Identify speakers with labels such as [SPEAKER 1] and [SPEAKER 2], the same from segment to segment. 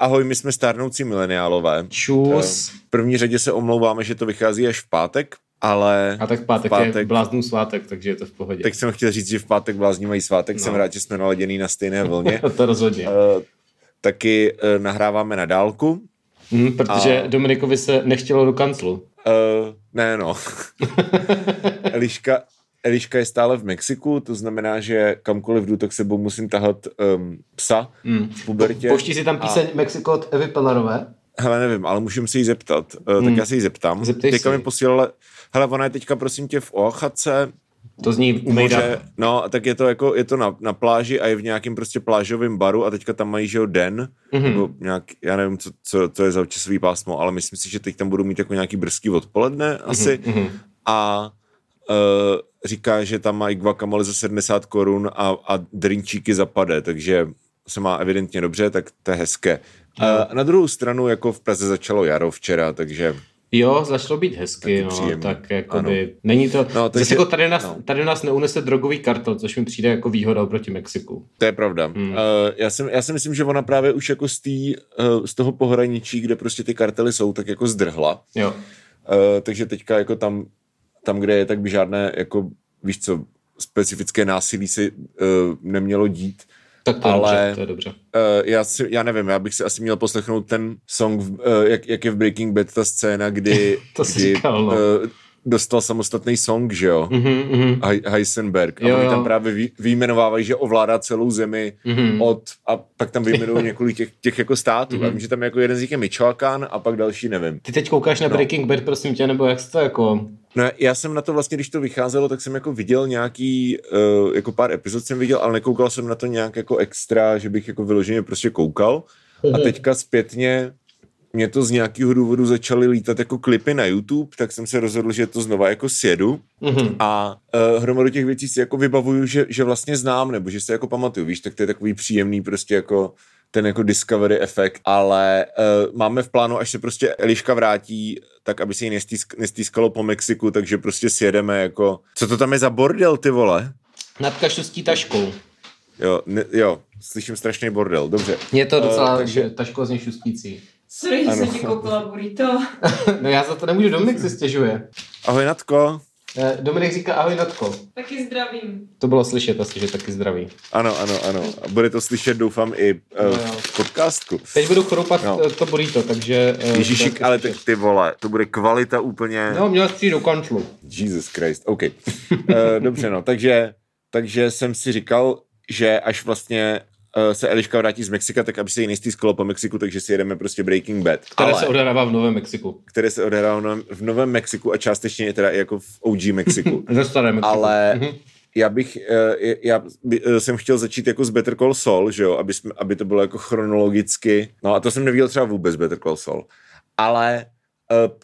[SPEAKER 1] Ahoj, my jsme stárnoucí mileniálové.
[SPEAKER 2] Čus.
[SPEAKER 1] V první řadě se omlouváme, že to vychází až v pátek, ale...
[SPEAKER 2] A tak pátek,
[SPEAKER 1] v pátek
[SPEAKER 2] je bláznů svátek, takže je to v pohodě.
[SPEAKER 1] Tak jsem chtěl říct, že v pátek blázni mají svátek, no. jsem rád, že jsme naladěný na stejné vlně.
[SPEAKER 2] to rozhodně. Uh,
[SPEAKER 1] taky uh, nahráváme na dálku.
[SPEAKER 2] Mm, protože a... Dominikovi se nechtělo do kanclu. Uh,
[SPEAKER 1] ne, no. Eliška, Eliška je stále v Mexiku, to znamená, že kamkoliv jdu, tak sebou musím tahat um, psa mm. v pubertě.
[SPEAKER 2] Pouští si tam píseň a... Mexiko od Evy Pelarové?
[SPEAKER 1] Hele, nevím, ale můžeme se jí zeptat. Uh, mm. Tak já se jí zeptám.
[SPEAKER 2] Zeptej
[SPEAKER 1] teďka
[SPEAKER 2] si.
[SPEAKER 1] mi posílala, hele, ona je teďka, prosím tě, v Oaxace,
[SPEAKER 2] to zní
[SPEAKER 1] u moře, no, tak je to jako, je to na, na pláži a je v nějakém prostě plážovém baru a teďka tam mají, že jo, den, mm-hmm. nebo nějak, já nevím, co, co, co je za časový pásmo, ale myslím si, že teď tam budou mít jako nějaký brzký odpoledne asi mm-hmm. a říká, že tam mají guacamole za 70 korun a, a drinčíky zapade, takže se má evidentně dobře, tak to je hezké. No. Uh, na druhou stranu, jako v Praze začalo jaro včera, takže
[SPEAKER 2] Jo, začalo být hezky, no, tak jakoby, ano. není to, no, takže, zase jako tady nás, no. tady nás neunese drogový kartel, což mi přijde jako výhoda proti Mexiku.
[SPEAKER 1] To je pravda. Hmm. Uh, já, si, já si myslím, že ona právě už jako z, tý, uh, z toho pohraničí, kde prostě ty kartely jsou, tak jako zdrhla.
[SPEAKER 2] Jo.
[SPEAKER 1] Uh, takže teďka jako tam, tam, kde je, tak by žádné, jako víš co, specifické násilí si uh, nemělo dít.
[SPEAKER 2] Tak to, ale, dobře, to je dobře. Uh,
[SPEAKER 1] já, si, já nevím, já bych si asi měl poslechnout ten song, uh, jak, jak je v Breaking Bad ta scéna, kdy,
[SPEAKER 2] to
[SPEAKER 1] kdy
[SPEAKER 2] říkal, no. uh,
[SPEAKER 1] dostal samostatný song, že jo?
[SPEAKER 2] Mm-hmm, mm-hmm.
[SPEAKER 1] Heisenberg. A jo, oni tam právě vý, výjmenovávají, že ovládá celou zemi mm-hmm. od, a pak tam vyjmenují několik těch, těch jako států. Mm-hmm. A vím, že tam jako jeden z nich je Michoacán a pak další nevím.
[SPEAKER 2] Ty teď koukáš na no. Breaking Bad, prosím tě, nebo jak to jako...
[SPEAKER 1] No já jsem na to vlastně, když to vycházelo, tak jsem jako viděl nějaký, uh, jako pár epizod jsem viděl, ale nekoukal jsem na to nějak jako extra, že bych jako vyloženě prostě koukal. A teďka zpětně mě to z nějakého důvodu začaly lítat jako klipy na YouTube, tak jsem se rozhodl, že to znova jako sjedu
[SPEAKER 2] mm-hmm.
[SPEAKER 1] a uh, hromadu těch věcí si jako vybavuju, že, že vlastně znám, nebo že se jako pamatuju, víš, tak to je takový příjemný prostě jako ten jako discovery efekt, ale uh, máme v plánu, až se prostě Eliška vrátí, tak aby si ji nestýsk, nestýskalo po Mexiku, takže prostě sjedeme jako, co to tam je za bordel, ty vole?
[SPEAKER 2] Nad kašustí taškou.
[SPEAKER 1] Jo, ne, jo, slyším strašný bordel, dobře.
[SPEAKER 2] Je to docela uh, takže... taško z šustící.
[SPEAKER 3] Sorry, že jsem ti koupila burrito.
[SPEAKER 2] no já za to nemůžu, Dominik se stěžuje.
[SPEAKER 1] Ahoj Natko.
[SPEAKER 2] Eh, Dominik říká ahoj Natko.
[SPEAKER 3] Taky zdravím.
[SPEAKER 2] To bylo slyšet asi, že taky zdraví.
[SPEAKER 1] Ano, ano, ano. A bude to slyšet, doufám, i uh, no, v podcastku.
[SPEAKER 2] Teď budu chroupat no. to burrito, takže...
[SPEAKER 1] Uh, Ježíšik, ale ty, ty vole, to bude kvalita úplně...
[SPEAKER 2] No, měl jsi do kanclu.
[SPEAKER 1] Jesus Christ, OK. uh, dobře, no, takže, takže jsem si říkal, že až vlastně se Eliška vrátí z Mexika, tak aby se jí nejstýskalo po Mexiku, takže si jedeme prostě Breaking Bad.
[SPEAKER 2] Které Ale, se odehrává v Novém Mexiku.
[SPEAKER 1] Které se odehrává v Novém, v Novém Mexiku a částečně je teda i jako v OG Mexiku.
[SPEAKER 2] Ze starém Mexiku.
[SPEAKER 1] Ale mm-hmm. já bych, uh, já by, uh, jsem chtěl začít jako z Better Call Saul, že jo, aby, jsme, aby to bylo jako chronologicky. No a to jsem neviděl třeba vůbec Better Call Saul. Ale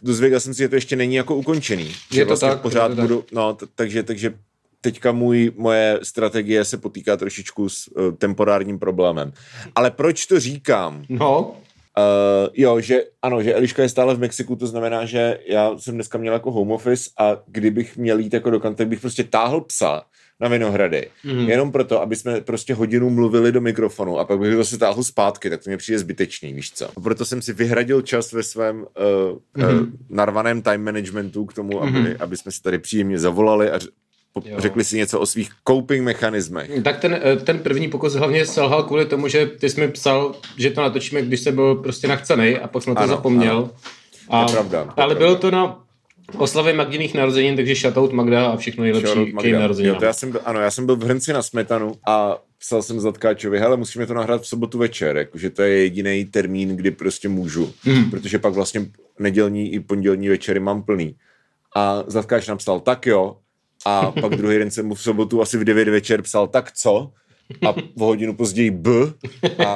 [SPEAKER 1] dozvěděl jsem si, že to ještě není jako ukončený.
[SPEAKER 2] Je to
[SPEAKER 1] vlastně
[SPEAKER 2] tak.
[SPEAKER 1] Pořád
[SPEAKER 2] je to
[SPEAKER 1] budu, no, t- takže, takže teďka můj, moje strategie se potýká trošičku s uh, temporárním problémem. Ale proč to říkám?
[SPEAKER 2] No.
[SPEAKER 1] Uh, jo, že ano, že Eliška je stále v Mexiku, to znamená, že já jsem dneska měl jako home office a kdybych měl jít jako do kanty, bych prostě táhl psa na Vinohrady. Mm. Jenom proto, aby jsme prostě hodinu mluvili do mikrofonu a pak bych ho zase táhl zpátky, tak to mě přijde zbytečný, víš co. A proto jsem si vyhradil čas ve svém uh, mm. uh, narvaném time managementu k tomu, aby, mm. aby jsme si tady příjemně zavolali a Jo. řekli si něco o svých coping mechanismech.
[SPEAKER 2] Tak ten, ten první pokus hlavně selhal kvůli tomu, že ty jsi mi psal, že to natočíme, když jsem byl prostě nachcený a pak jsem to ano, zapomněl.
[SPEAKER 1] Ano. A, je pravda. Je
[SPEAKER 2] ale
[SPEAKER 1] pravda.
[SPEAKER 2] bylo to na oslavě Magdiných narozenin, takže shoutout Magda a všechno nejlepší k jejím narozeninám.
[SPEAKER 1] Jo, to já jsem byl, ano, já jsem byl v Hrnci na smetanu a psal jsem Zatkáčovi, hele, musíme to nahrát v sobotu večer, jakože to je jediný termín, kdy prostě můžu,
[SPEAKER 2] mm.
[SPEAKER 1] protože pak vlastně nedělní i pondělní večery mám plný. A Zatkáč napsal, tak jo, a pak druhý den jsem mu v sobotu asi v 9 večer psal, tak co? A v hodinu později B. A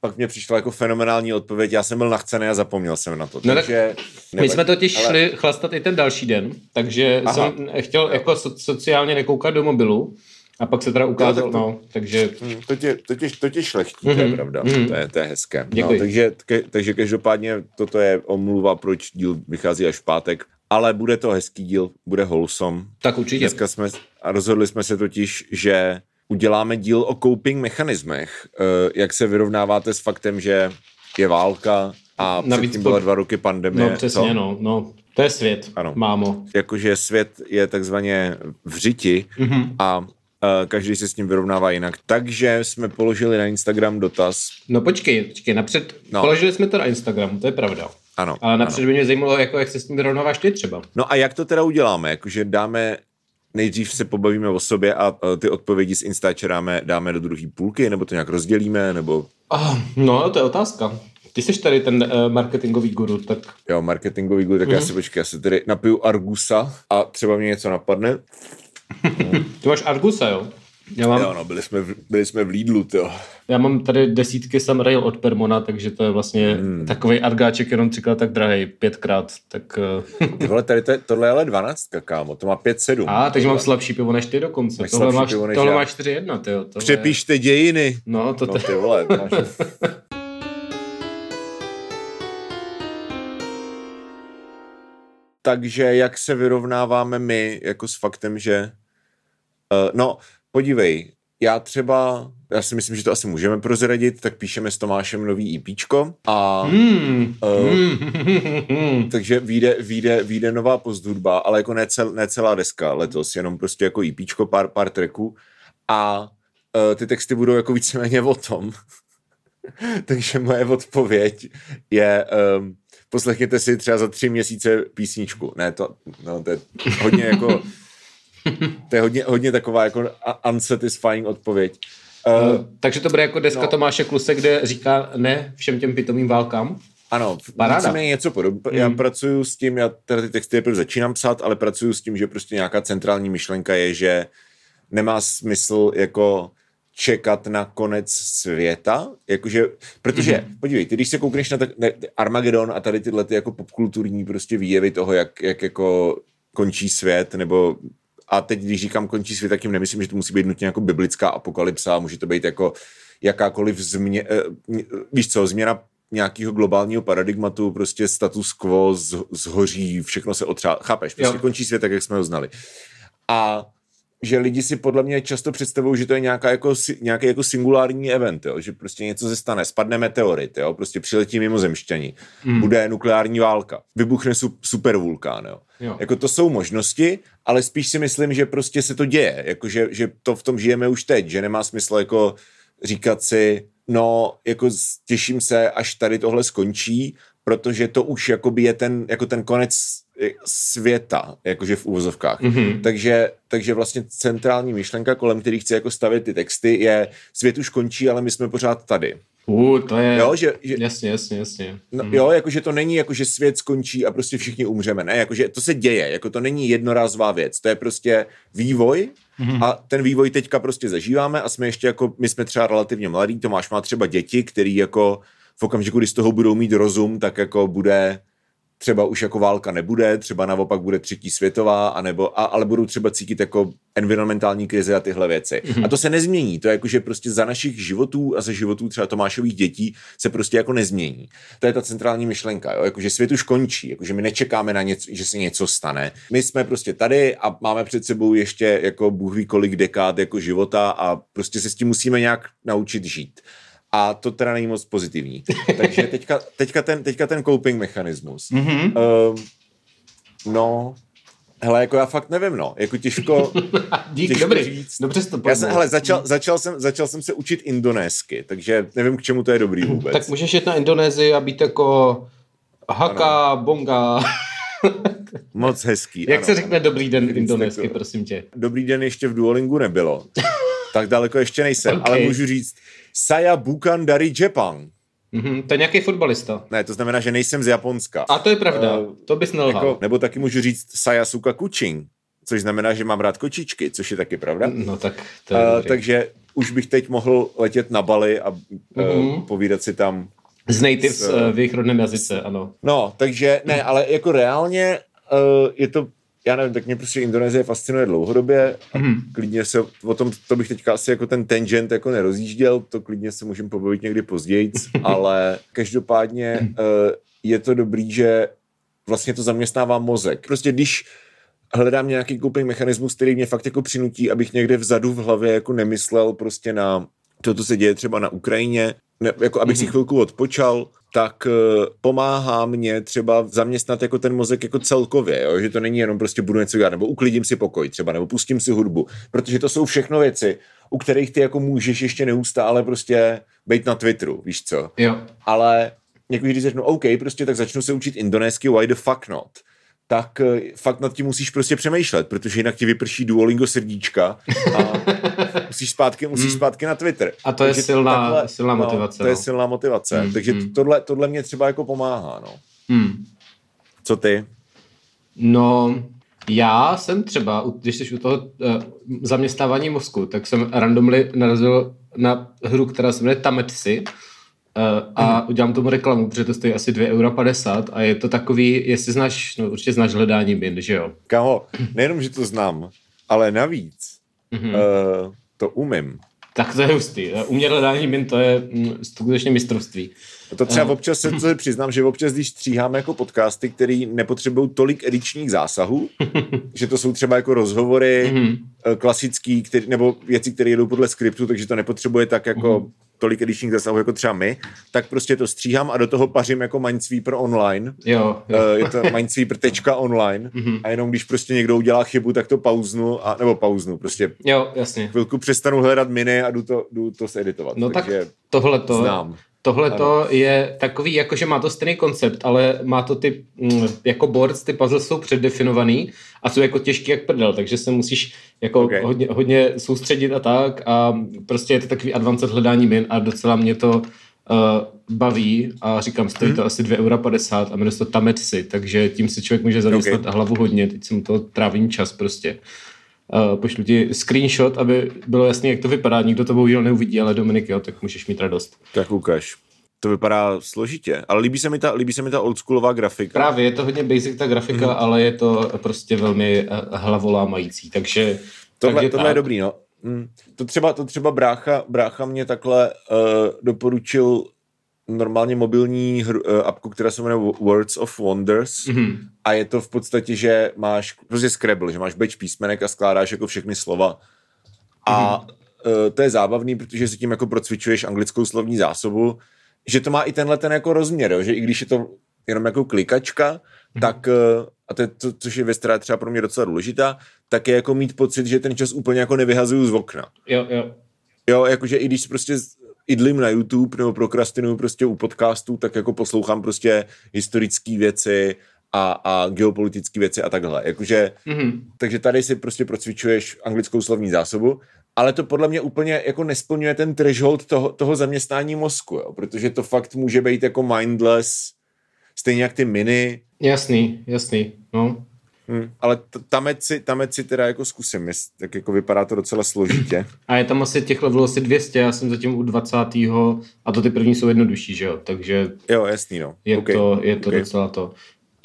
[SPEAKER 1] pak mě přišla jako fenomenální odpověď, já jsem byl nachcený a zapomněl jsem na to.
[SPEAKER 2] No
[SPEAKER 1] takže
[SPEAKER 2] my jsme totiž ale... šli chlastat i ten další den, takže Aha. jsem chtěl jako so, sociálně nekoukat do mobilu, a pak se teda ukázal, no, tak to, no, takže...
[SPEAKER 1] Hmm, to tě, to tě, to tě šlechtí, mm-hmm. to je mhm, pravda, mm-hmm. to, je, to je hezké.
[SPEAKER 2] Děkuji.
[SPEAKER 1] No, takže, ke, takže každopádně toto je omluva, proč díl vychází až v pátek, ale bude to hezký díl, bude wholesome.
[SPEAKER 2] Tak určitě.
[SPEAKER 1] Dneska jsme, a rozhodli jsme se totiž, že uděláme díl o coping mechanismech, uh, jak se vyrovnáváte s faktem, že je válka a Navíc předtím byla dva roky pandemie.
[SPEAKER 2] No přesně, co? no, no. To je svět, ano. mámo.
[SPEAKER 1] Jakože svět je takzvaně v řiti mm-hmm. a uh, každý se s tím vyrovnává jinak. Takže jsme položili na Instagram dotaz.
[SPEAKER 2] No počkej, počkej, napřed no. položili jsme to na Instagram, to je pravda.
[SPEAKER 1] Ano.
[SPEAKER 2] Ale napřed by mě zajímalo, jako, jak se s tím vyrovnáváš ty třeba.
[SPEAKER 1] No a jak to teda uděláme? Jakože dáme nejdřív se pobavíme o sobě a ty odpovědi z Instačeráme dáme do druhé půlky, nebo to nějak rozdělíme, nebo...
[SPEAKER 2] Oh, no, to je otázka. Ty jsi tady ten uh, marketingový guru, tak...
[SPEAKER 1] Jo, marketingový guru, tak mm-hmm. já mhm. si počkej, já si tady napiju Argusa a třeba mě něco napadne.
[SPEAKER 2] Ty máš Argusa, jo?
[SPEAKER 1] Já mám... Jo, no, byli jsme, v, byli jsme v Lidlu, jo.
[SPEAKER 2] Já mám tady desítky sam rail od Permona, takže to je vlastně hmm. takový argáček jenom třikrát tak drahý, pětkrát, tak...
[SPEAKER 1] Eh, ty vole, tady to je, tohle je ale 12, kámo, to má 5,7.
[SPEAKER 2] A, takže mám slabší pivo než ty dokonce. Máš tohle máš, tohle já. máš 4,1, ty jo.
[SPEAKER 1] Tohle... Přepište dějiny.
[SPEAKER 2] No, to
[SPEAKER 1] no, ty vole, máš... takže jak se vyrovnáváme my jako s faktem, že uh, no, podívej, já třeba, já si myslím, že to asi můžeme prozradit, tak píšeme s Tomášem nový EPčko a mm. uh, takže vyjde, vyjde, vyjde nová pozdurba, ale jako ne, cel, ne celá deska letos, jenom prostě jako EPčko, pár, pár tracků a uh, ty texty budou jako víceméně o tom. takže moje odpověď je um, poslechněte si třeba za tři měsíce písničku. Ne, to, no, to je hodně jako to je hodně, hodně taková jako unsatisfying odpověď.
[SPEAKER 2] Uh, takže to bude jako deska no. Tomáše Kluse, kde říká ne všem těm pitomým válkám?
[SPEAKER 1] Ano, Paráda. mě něco podobného. Mm. Já pracuju s tím, já teda ty texty teprve začínám psát, ale pracuju s tím, že prostě nějaká centrální myšlenka je, že nemá smysl jako čekat na konec světa, jakože, protože, mm-hmm. podívej, ty když se koukneš na tak, ne, Armagedon a tady tyhle ty jako popkulturní prostě výjevy toho, jak, jak jako končí svět, nebo a teď, když říkám končí svět, tak jim nemyslím, že to musí být nutně jako biblická apokalypsa, může to být jako jakákoliv změ, eh, víš co, změna nějakého globálního paradigmatu, prostě status quo zhoří, všechno se otřá, chápeš, prostě jo. končí svět tak, jak jsme ho znali. A že lidi si podle mě často představují, že to je nějaká jako, nějaký jako singulární event, jo? že prostě něco se stane, spadne meteorit, jo? prostě přiletí mimozemšťani, mm. bude nukleární válka, vybuchne su, supervulkán. Jo? Jo. Jako to jsou možnosti, ale spíš si myslím, že prostě se to děje, jako že, že to v tom žijeme už teď, že nemá smysl jako říkat si, no, jako těším se, až tady tohle skončí, protože to už jakoby je ten, jako ten konec světa, jakože v úvozovkách. Mm-hmm. Takže, takže vlastně centrální myšlenka, kolem který chci jako stavět ty texty, je svět už končí, ale my jsme pořád tady.
[SPEAKER 2] Uh, to je... Jo, že, že, jasně, jasně, jasně.
[SPEAKER 1] No, mm. Jo, jakože to není jako, že svět skončí a prostě všichni umřeme. Ne, jakože to se děje, jako to není jednorázová věc. To je prostě vývoj mm. a ten vývoj teďka prostě zažíváme a jsme ještě jako, my jsme třeba relativně mladí, Tomáš má třeba děti, který jako v okamžiku, kdy z toho budou mít rozum, tak jako bude třeba už jako válka nebude, třeba naopak bude třetí světová, anebo, a, ale budou třeba cítit jako environmentální krize a tyhle věci. Mm-hmm. A to se nezmění. To je jako, že prostě za našich životů a za životů třeba Tomášových dětí se prostě jako nezmění. To je ta centrální myšlenka, jo? Jako, že svět už končí, jako, že my nečekáme na něco, že se něco stane. My jsme prostě tady a máme před sebou ještě jako Bůh ví kolik dekád jako života a prostě se s tím musíme nějak naučit žít a to teda není moc pozitivní. Takže teďka, teďka, ten, teďka ten coping mechanismus. Mm-hmm. Uh, no, hele, jako já fakt nevím, no. Jako těžko,
[SPEAKER 2] Dík, těžko dobrý. říct. Dobře to
[SPEAKER 1] já jsem, hele, začal, začal, jsem, začal jsem se učit indonésky, takže nevím, k čemu to je dobrý vůbec.
[SPEAKER 2] tak můžeš jít na Indonésii a být jako haka, ano. bonga.
[SPEAKER 1] Moc hezký.
[SPEAKER 2] Jak ano, se řekne ano. dobrý den indonésky, prosím tě?
[SPEAKER 1] Dobrý den ještě v Duolingu nebylo. tak daleko ještě nejsem, okay. ale můžu říct Saya Bukan dari Jepang.
[SPEAKER 2] Mm-hmm, to je nějaký fotbalista.
[SPEAKER 1] Ne, to znamená, že nejsem z Japonska.
[SPEAKER 2] A to je pravda, uh, to bys nelhal. Jako,
[SPEAKER 1] nebo taky můžu říct Saya Suka Kuching, což znamená, že mám rád kočičky, což je taky pravda.
[SPEAKER 2] No tak to je
[SPEAKER 1] uh, Takže už bych teď mohl letět na Bali a uh, mm-hmm. povídat si tam
[SPEAKER 2] z natives s, uh, v jejich rodném jazyce, ano.
[SPEAKER 1] No, takže ne, ale jako reálně uh, je to já nevím, tak mě prostě Indonésie fascinuje dlouhodobě a mm. klidně se o tom, to bych teďka asi jako ten tangent jako nerozjížděl, to klidně se můžeme pobavit někdy později, ale každopádně uh, je to dobrý, že vlastně to zaměstnává mozek. Prostě když hledám nějaký coping mechanismus, který mě fakt jako přinutí, abych někde vzadu v hlavě jako nemyslel prostě na to, co se děje třeba na Ukrajině, ne, jako abych mm-hmm. si mhm. chvilku odpočal tak uh, pomáhá mě třeba zaměstnat jako ten mozek jako celkově, jo? že to není jenom prostě budu něco dělat, nebo uklidím si pokoj třeba, nebo pustím si hudbu, protože to jsou všechno věci, u kterých ty jako můžeš ještě neustále prostě být na Twitteru, víš co?
[SPEAKER 2] Jo.
[SPEAKER 1] Ale jako když řeknu, OK, prostě tak začnu se učit indonésky, why the fuck not? tak uh, fakt nad tím musíš prostě přemýšlet, protože jinak ti vyprší Duolingo srdíčka a musíš zpátky, musíš hmm. zpátky na Twitter.
[SPEAKER 2] A to Takže je silná, takhle, silná no, motivace.
[SPEAKER 1] No, to je no. silná motivace. Hmm. Takže hmm. tohle, tohle mě třeba jako pomáhá. No.
[SPEAKER 2] Hmm.
[SPEAKER 1] Co ty?
[SPEAKER 2] No, já jsem třeba, když jsi u toho uh, zaměstnávání mozku, tak jsem randomly narazil na hru, která se jmenuje Tametsi, Uh, a mm. udělám tomu reklamu, protože to stojí asi 2,50 euro a je to takový, jestli znáš, no určitě znáš hledání bin, že jo?
[SPEAKER 1] Kamo, nejenom, že to znám, ale navíc mm-hmm. uh, to umím.
[SPEAKER 2] Tak to je hustý. Eh, umět hledání min, to je mm, skutečně mistrovství.
[SPEAKER 1] To třeba občas se to přiznám, že občas, když stříháme jako podcasty, které nepotřebují tolik edičních zásahů, že to jsou třeba jako rozhovory mm-hmm. klasický, který, nebo věci, které jedou podle skriptu, takže to nepotřebuje tak jako mm-hmm tolik edičních zasahů jako třeba my, tak prostě to stříhám a do toho pařím jako Minesweeper online.
[SPEAKER 2] Jo, jo.
[SPEAKER 1] Uh, je to minesweeper.online mm-hmm. a jenom když prostě někdo udělá chybu, tak to pauznu, a, nebo pauznu, prostě
[SPEAKER 2] jo, jasně.
[SPEAKER 1] chvilku přestanu hledat miny a jdu to, jdu to editovat.
[SPEAKER 2] No takže tak tohle to znám. Tohle to je takový, jakože má to stejný koncept, ale má to ty, mm, jako boards, ty puzzle jsou předdefinovaný a jsou jako těžký jak prdel, takže se musíš jako okay. hodně, hodně soustředit a tak a prostě je to takový advanced hledání min a docela mě to uh, baví a říkám, stojí to hmm. asi 2,50 eura a jmenuje se to Tametsi, takže tím si člověk může zaměstnat okay. hlavu hodně, teď jsem to trávím čas prostě. Uh, pošlu ti screenshot, aby bylo jasné, jak to vypadá. Nikdo to bohužel neuvidí, ale Dominik, jo, tak můžeš mít radost.
[SPEAKER 1] Tak ukáž. To vypadá složitě, ale líbí se mi ta, líbí se mi ta oldschoolová grafika.
[SPEAKER 2] Právě, je to hodně basic ta grafika, mm. ale je to prostě velmi uh, hlavolámající, takže...
[SPEAKER 1] Tohle, tak tohle je dobrý, no. Mm. To třeba, to třeba brácha, brácha mě takhle uh, doporučil normálně mobilní hru, uh, apku, která se jmenuje Words of Wonders mm-hmm. a je to v podstatě, že máš prostě Scrabble, že máš beč písmenek a skládáš jako všechny slova a mm-hmm. uh, to je zábavný, protože si tím jako procvičuješ anglickou slovní zásobu, že to má i tenhle ten jako rozměr, jo? že i když je to jenom jako klikačka, mm-hmm. tak uh, a to je to, což je věc, která třeba pro mě docela důležitá, tak je jako mít pocit, že ten čas úplně jako nevyhazuju z okna.
[SPEAKER 2] Jo, jo.
[SPEAKER 1] Jo, jakože i když prostě idlim na YouTube nebo prokrastinuju prostě u podcastů, tak jako poslouchám prostě historické věci a, a geopolitické věci a takhle. Jakože, mm-hmm. Takže tady si prostě procvičuješ anglickou slovní zásobu, ale to podle mě úplně jako nesplňuje ten threshold toho, toho zaměstnání mozku, jo? protože to fakt může být jako mindless, stejně jak ty miny.
[SPEAKER 2] Jasný, jasný, no.
[SPEAKER 1] Hmm, ale tamec si, tamec si teda jako zkusím, tak jako vypadá to docela složitě.
[SPEAKER 2] A je tam asi těch levelů asi 200, já jsem zatím u 20. a to ty první jsou jednodušší, že jo, takže...
[SPEAKER 1] Jo, jasný, no.
[SPEAKER 2] Je okay. to, je to okay. docela to.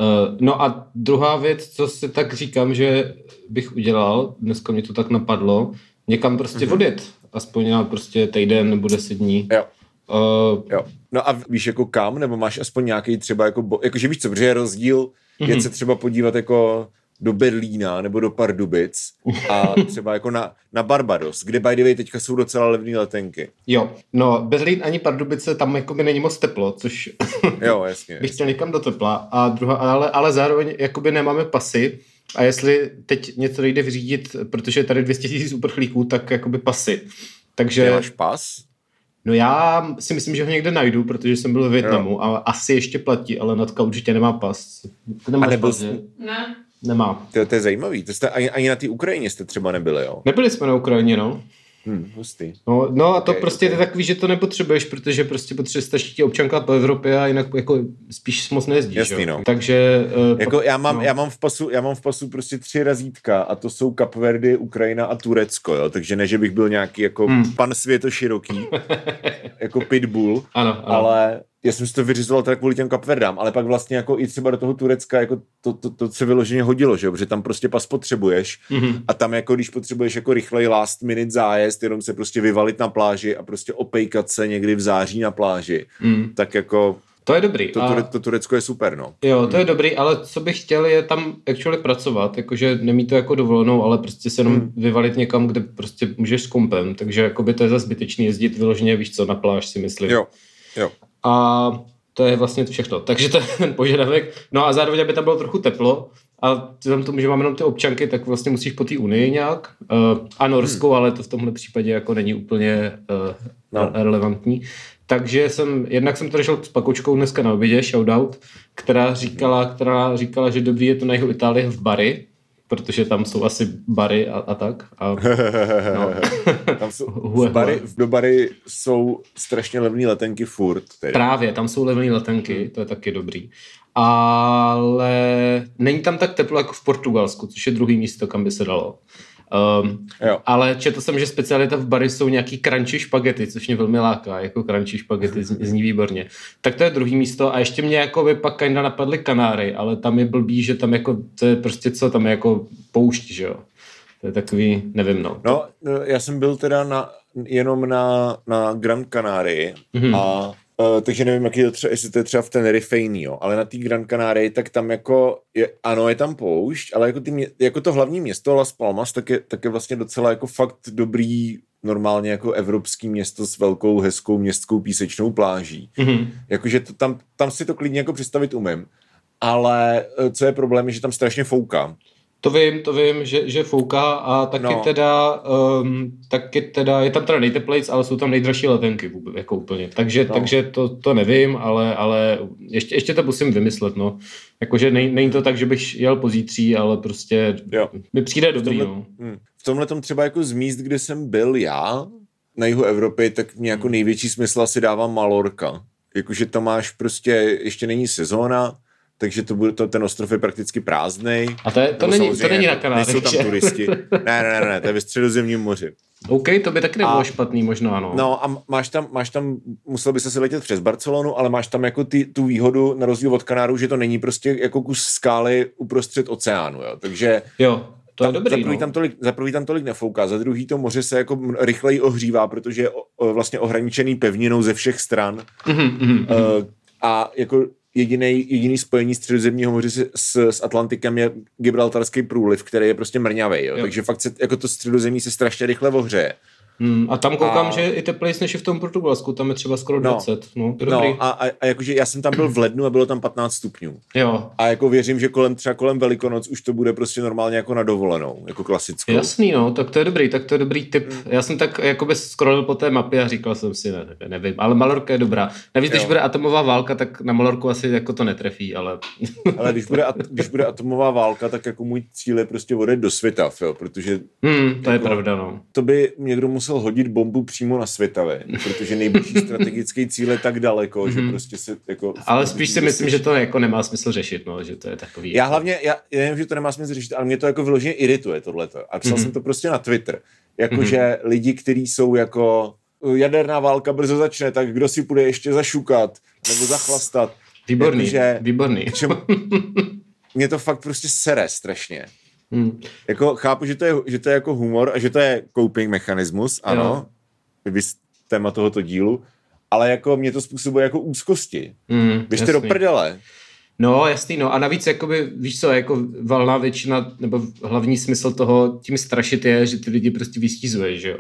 [SPEAKER 2] Uh, no a druhá věc, co si tak říkám, že bych udělal, dneska mě to tak napadlo, někam prostě mm-hmm. odjet, aspoň na prostě týden nebo deset dní.
[SPEAKER 1] Jo. Uh, jo. No a víš jako kam, nebo máš aspoň nějaký třeba jako, bo, jakože víš co, protože je rozdíl, mm-hmm. jet se třeba podívat jako do Berlína nebo do Pardubic a třeba jako na, na Barbados, kde by the way teďka jsou docela levné letenky.
[SPEAKER 2] Jo, no Berlín ani Pardubice tam jako by není moc teplo, což
[SPEAKER 1] jo, jasně,
[SPEAKER 2] bych chtěl někam do tepla, a druhá, ale, ale zároveň jakoby nemáme pasy a jestli teď něco jde vyřídit, protože je tady 200 000 uprchlíků, tak jakoby pasy. Takže...
[SPEAKER 1] máš pas?
[SPEAKER 2] No já si myslím, že ho někde najdu, protože jsem byl ve Větnamu jo. a asi ještě platí, ale Natka určitě nemá pas.
[SPEAKER 1] Nemáš a nebyl pas,
[SPEAKER 3] Ne.
[SPEAKER 2] Nemá.
[SPEAKER 1] To, to je zajímavý. To jste, ani, ani na té Ukrajině jste třeba nebyli, jo?
[SPEAKER 2] Nebyli jsme na Ukrajině, no.
[SPEAKER 1] Hmm, hustý.
[SPEAKER 2] No, no a to okay, prostě okay. je takový, že to nepotřebuješ, protože prostě potřebuješ stačí ti občanka po Evropě a jinak jako spíš moc nejezdíš.
[SPEAKER 1] Jasný, no.
[SPEAKER 2] Takže...
[SPEAKER 1] Uh, jako já mám, no. já, mám v pasu, já mám v pasu prostě tři razítka a to jsou Kapverdy, Ukrajina a Turecko, jo. Takže ne, že bych byl nějaký jako hmm. pan světoširoký, jako pitbull,
[SPEAKER 2] ano, ano.
[SPEAKER 1] ale já jsem si to vyřizoval tak kvůli těm kapverdám, ale pak vlastně jako i třeba do toho Turecka jako to, to, to se vyloženě hodilo, že jo? protože tam prostě pas potřebuješ mm-hmm. a tam jako když potřebuješ jako rychlej last minute zájezd, jenom se prostě vyvalit na pláži a prostě opejkat se někdy v září na pláži, mm. tak jako
[SPEAKER 2] to je dobrý.
[SPEAKER 1] To, a... to Turecko je super, no.
[SPEAKER 2] Jo, to je dobrý, ale co bych chtěl je tam actually pracovat, jakože nemít to jako dovolenou, ale prostě se jenom hmm. vyvalit někam, kde prostě můžeš s kompem, takže jako by to je za zbytečný jezdit vyloženě, víš co, na pláž si myslím.
[SPEAKER 1] Jo, jo.
[SPEAKER 2] A To je vlastně všechno. Takže to je ten požadavek. No a zároveň, aby tam bylo trochu teplo, a vzhledem tomu, že máme jenom ty občanky, tak vlastně musíš po té Unii nějak. Uh, a Norskou, hmm. ale to v tomhle případě jako není úplně uh, no. relevantní. Takže jsem, jednak jsem to řešil s Pakočkou dneska na obědě, shoutout, která říkala, která říkala, že dobrý je to na jihu Itálie v Bari, protože tam jsou asi bary a, a tak. A,
[SPEAKER 1] no. tam jsou, v bary, do bary jsou strašně levné letenky furt. Tedy.
[SPEAKER 2] Právě, tam jsou levné letenky, to je taky dobrý. Ale není tam tak teplo jako v Portugalsku, což je druhý místo, kam by se dalo. Um, ale četl jsem, že specialita v bary jsou nějaký crunchy špagety, což mě velmi láká, jako crunchy špagety zní výborně. Tak to je druhý místo a ještě mě jako by pak kinda napadly Kanáry, ale tam je blbý, že tam jako, to je prostě co, tam je jako poušť, že jo. To je takový, nevím no.
[SPEAKER 1] No, já jsem byl teda na, jenom na, na Grand Canary mm-hmm. a Uh, takže nevím, jaký to třeba, jestli to je třeba v Tenerife jo, ale na té Gran Canaria, tak tam jako, je, ano, je tam poušť, ale jako, ty, jako to hlavní město Las Palmas, tak je, tak je vlastně docela jako fakt dobrý, normálně jako evropský město s velkou, hezkou městskou písečnou pláží. Mm-hmm. Jakože to, tam, tam si to klidně jako představit umím. Ale eh, co je problém, je, že tam strašně fouká.
[SPEAKER 2] To vím, to vím, že, že fouká a taky no. teda, um, taky teda, je tam teda nejteplejc, ale jsou tam nejdražší letenky vůbec, jako úplně. Takže, no. takže to, to nevím, ale, ale ještě, ještě to musím vymyslet, no. Jakože nej, není to tak, že bych jel pozítří, ale prostě jo. mi přijde dobrý,
[SPEAKER 1] tomhle,
[SPEAKER 2] no.
[SPEAKER 1] Hm. V tomhle tom třeba jako z míst, kde jsem byl já, na jihu Evropy, tak mě jako hm. největší smysl asi dává Malorka. Jakože tam máš prostě, ještě není sezóna, takže to bude, to, ten ostrov je prakticky prázdný.
[SPEAKER 2] A to, je, to, není, to není na Kanádech,
[SPEAKER 1] Nejsou tam turisti. Ne, ne, ne, ne, to je ve středozemním moři.
[SPEAKER 2] OK, to by taky nebylo a, špatný, možná, no.
[SPEAKER 1] No a máš tam, máš tam, musel by se si letět přes Barcelonu, ale máš tam jako ty, tu výhodu, na rozdíl od Kanáru, že to není prostě jako kus skály uprostřed oceánu, jo. Takže
[SPEAKER 2] jo. To je tam, dobrý,
[SPEAKER 1] za, prvý
[SPEAKER 2] no.
[SPEAKER 1] tam tolik, za prvý tam tolik nefouká, za druhý to moře se jako rychleji ohřívá, protože je o, o, vlastně ohraničený pevninou ze všech stran. Mm-hmm, uh, a jako jediný, jediný spojení středozemního moře s, s, s Atlantikem je Gibraltarský průliv, který je prostě mrňavý. Jo? Jo. Takže fakt se, jako to středozemí se strašně rychle ohřeje.
[SPEAKER 2] Hmm, a tam koukám, a... že i teplejší než v tom Portugalsku, tam je třeba skoro 20. No, no,
[SPEAKER 1] no a, a, a, jakože já jsem tam byl v lednu a bylo tam 15 stupňů.
[SPEAKER 2] Jo.
[SPEAKER 1] A jako věřím, že kolem třeba kolem Velikonoc už to bude prostě normálně jako na dovolenou, jako klasickou.
[SPEAKER 2] Jasný, no, tak to je dobrý, tak to je dobrý tip. Hmm. Já jsem tak jakoby scrollil po té mapě a říkal jsem si, ne, nevím, ale Malorka je dobrá. Navíc, když bude atomová válka, tak na Malorku asi jako to netrefí, ale...
[SPEAKER 1] ale když bude, když bude atomová válka, tak jako můj cíl je prostě odejít do světa, jo, protože...
[SPEAKER 2] Hmm, to jako, je pravda, no.
[SPEAKER 1] To by někdo musel hodit bombu přímo na Světavě, protože nejbližší strategický cíl je tak daleko, mm-hmm. že mhm. prostě se jako...
[SPEAKER 2] Ale spíš si myslím, že to jako nemá smysl řešit, no, že to je takový...
[SPEAKER 1] Já hlavně, já, já nevím, že to nemá smysl řešit, ale mě to jako vyloženě irituje tohleto. A psal mm-hmm. jsem to prostě na Twitter. Jakože mm-hmm. lidi, kteří jsou jako jaderná válka brzo začne, tak kdo si bude ještě zašukat nebo zachlastat.
[SPEAKER 2] Výborný, Jakože, výborný.
[SPEAKER 1] Čem, mě to fakt prostě sere strašně. Hmm. Jako chápu, že to, je, že to je jako humor a že to je coping mechanismus, ano, vys téma tohoto dílu, ale jako mě to způsobuje jako úzkosti. Mm, Běžte do prdele.
[SPEAKER 2] No, jasný, no. A navíc, jakoby, víš co, jako valná většina, nebo hlavní smysl toho tím strašit je, že ty lidi prostě vystízuje, že jo.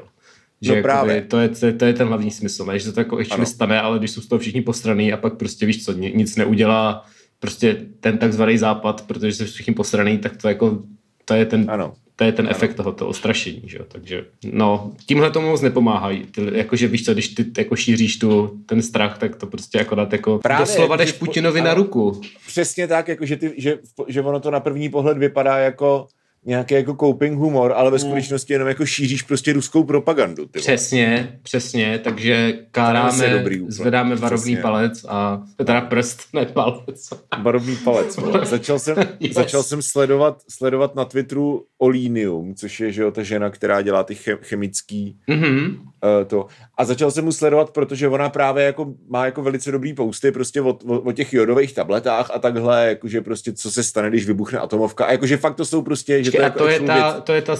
[SPEAKER 2] Že
[SPEAKER 1] no jakoby, právě.
[SPEAKER 2] To je, to, je, to je ten hlavní smysl, ne? že to jako ještě stane, ale když jsou z toho všichni postraný a pak prostě víš co, nic neudělá prostě ten takzvaný západ, protože jsou všichni posraný, tak to jako to je ten ano to je ten ano. efekt toho, toho strašení, že jo? takže no, tímhle tomu moc nepomáhají, ty, jakože víš co, když ty jako šíříš tu, ten strach, tak to prostě jako dát jako Právě, doslova jdeš Putinovi ano, na ruku.
[SPEAKER 1] Přesně tak, jako že, ty, že, že ono to na první pohled vypadá jako nějaký jako coping humor, ale ve mm. skutečnosti jenom jako šíříš prostě ruskou propagandu.
[SPEAKER 2] Ty přesně, přesně, takže káráme, dobrý, zvedáme varovný přesně. palec a teda prst, ne palec.
[SPEAKER 1] Varovný palec. začal jsem, yes. začal jsem sledovat, sledovat na Twitteru Olinium, což je že jo, ta žena, která dělá ty chemický mm-hmm. uh, to. A začal jsem mu sledovat, protože ona právě jako má jako velice dobrý posty prostě o, o, o těch jodových tabletách a takhle, jakože prostě co se stane, když vybuchne atomovka. A jakože fakt to jsou prostě, že
[SPEAKER 2] Počkej, to, a to, je ta, to je ta,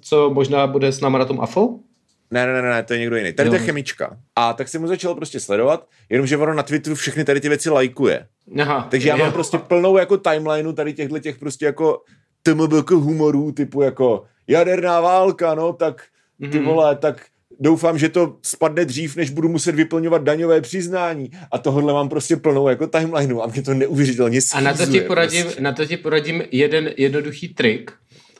[SPEAKER 2] co možná bude s náma na tom AFO?
[SPEAKER 1] Ne, ne, ne, ne, to je někdo jiný. Tady to je chemička. A tak jsem mu začal prostě sledovat, jenomže ono na Twitteru všechny tady ty věci lajkuje. Aha, Takže já mám jo. prostě plnou jako timelineu tady těchto těch prostě jako TMBK humorů, typu jako jaderná válka, no, tak ty mm-hmm. vole, tak doufám, že to spadne dřív, než budu muset vyplňovat daňové přiznání. A tohle mám prostě plnou jako timelineu a mě to neuvěřitelně
[SPEAKER 2] schýzuje. A na to ti poradím, prostě. na to ti poradím jeden jednoduchý trik.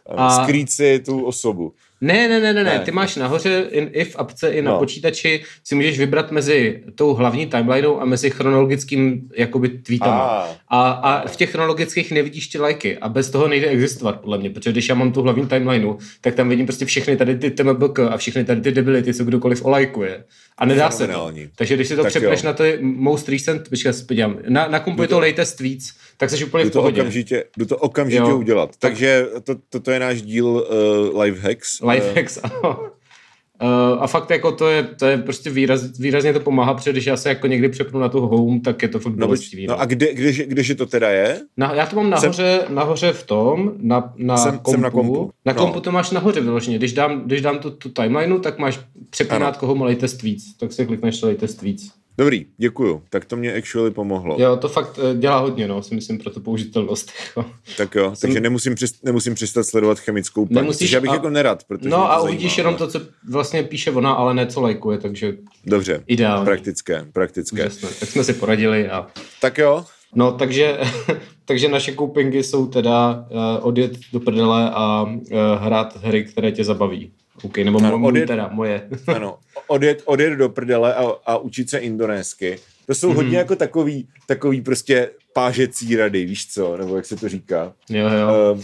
[SPEAKER 1] A... Skrýt si tu osobu.
[SPEAKER 2] Ne, ne, ne, ne, ne. Ty máš nahoře i v apce, i na no. počítači si můžeš vybrat mezi tou hlavní timelineou a mezi chronologickým jakoby tweetama. A, a, a v těch chronologických nevidíš ty lajky a bez toho nejde existovat podle mě, protože když já mám tu hlavní timelineu, tak tam vidím prostě všechny tady ty TMBK a všechny tady ty debility, co kdokoliv olajkuje. A nedá se to. Takže když si to tak přepneš jo. na to most recent, počkej, se podívám, na, na kompu je to latest tweets, tak jsi úplně
[SPEAKER 1] jdu
[SPEAKER 2] v pohodě.
[SPEAKER 1] To okamžitě, jdu to okamžitě jo. udělat. Tak. Takže to, to, to je náš díl uh, Live Hacks.
[SPEAKER 2] Live uh, Hacks, ano. Uh, a fakt jako to je, to je prostě výraz, výrazně to pomáhá, protože když já se jako někdy přepnu na tu home, tak je to fakt bolestivý.
[SPEAKER 1] No, no a kde, kde, kdeže to teda je?
[SPEAKER 2] Na, já to mám nahoře, jsem, nahoře v tom, na, na jsem, kompu. Jsem na kompu. Na kompu no. to máš nahoře vyloženě. Když dám, když dám tu, tu timelineu, tak máš přepínátko home latest víc. Tak si klikneš latest víc.
[SPEAKER 1] Dobrý, děkuju. Tak to mě actually pomohlo.
[SPEAKER 2] Jo, to fakt eh, dělá hodně, no, si myslím, pro tu použitelnost.
[SPEAKER 1] Jako. tak jo, Jsem... takže nemusím, přist, nemusím přestat sledovat chemickou paní, Nemusíš, já bych a... jako nerad, protože
[SPEAKER 2] No a uvidíš jenom to, co vlastně píše ona, ale ne co lajkuje, takže
[SPEAKER 1] Dobře,
[SPEAKER 2] ideálně.
[SPEAKER 1] praktické, praktické.
[SPEAKER 2] Úžasné. Tak jsme si poradili a...
[SPEAKER 1] Tak jo.
[SPEAKER 2] No, takže, takže naše koupingy jsou teda uh, odjet do prdele a uh, hrát hry, které tě zabaví. OK, nebo ano, odjet, teda, moje.
[SPEAKER 1] ano, odjet, odjet do prdele a, a učit se indonésky. To jsou mm-hmm. hodně jako takový, takový prostě pážecí rady, víš co, nebo jak se to říká.
[SPEAKER 2] Jo, jo. Uh,